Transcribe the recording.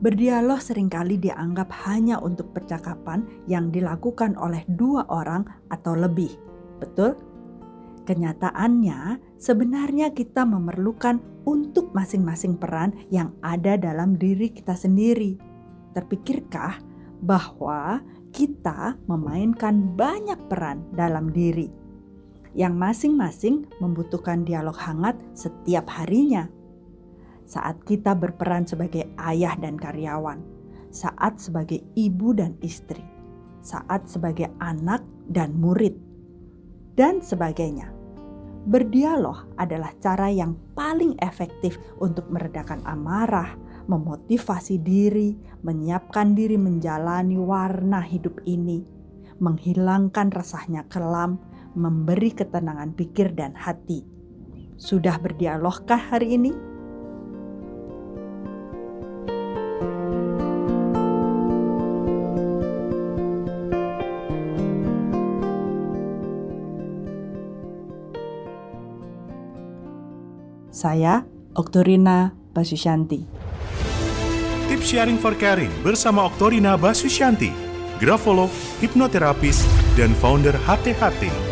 Berdialog sering kali dianggap hanya untuk percakapan yang dilakukan oleh dua orang atau lebih. Betul? Kenyataannya, sebenarnya kita memerlukan untuk masing-masing peran yang ada dalam diri kita sendiri. Terpikirkah bahwa kita memainkan banyak peran dalam diri yang masing-masing membutuhkan dialog hangat setiap harinya? saat kita berperan sebagai ayah dan karyawan, saat sebagai ibu dan istri, saat sebagai anak dan murid, dan sebagainya. Berdialog adalah cara yang paling efektif untuk meredakan amarah, memotivasi diri, menyiapkan diri menjalani warna hidup ini, menghilangkan resahnya kelam, memberi ketenangan pikir dan hati. Sudah berdialogkah hari ini? Saya Oktorina Basusyanti. Tips sharing for caring bersama Oktorina Basusyanti, grafolog, hipnoterapis, dan founder HTHT.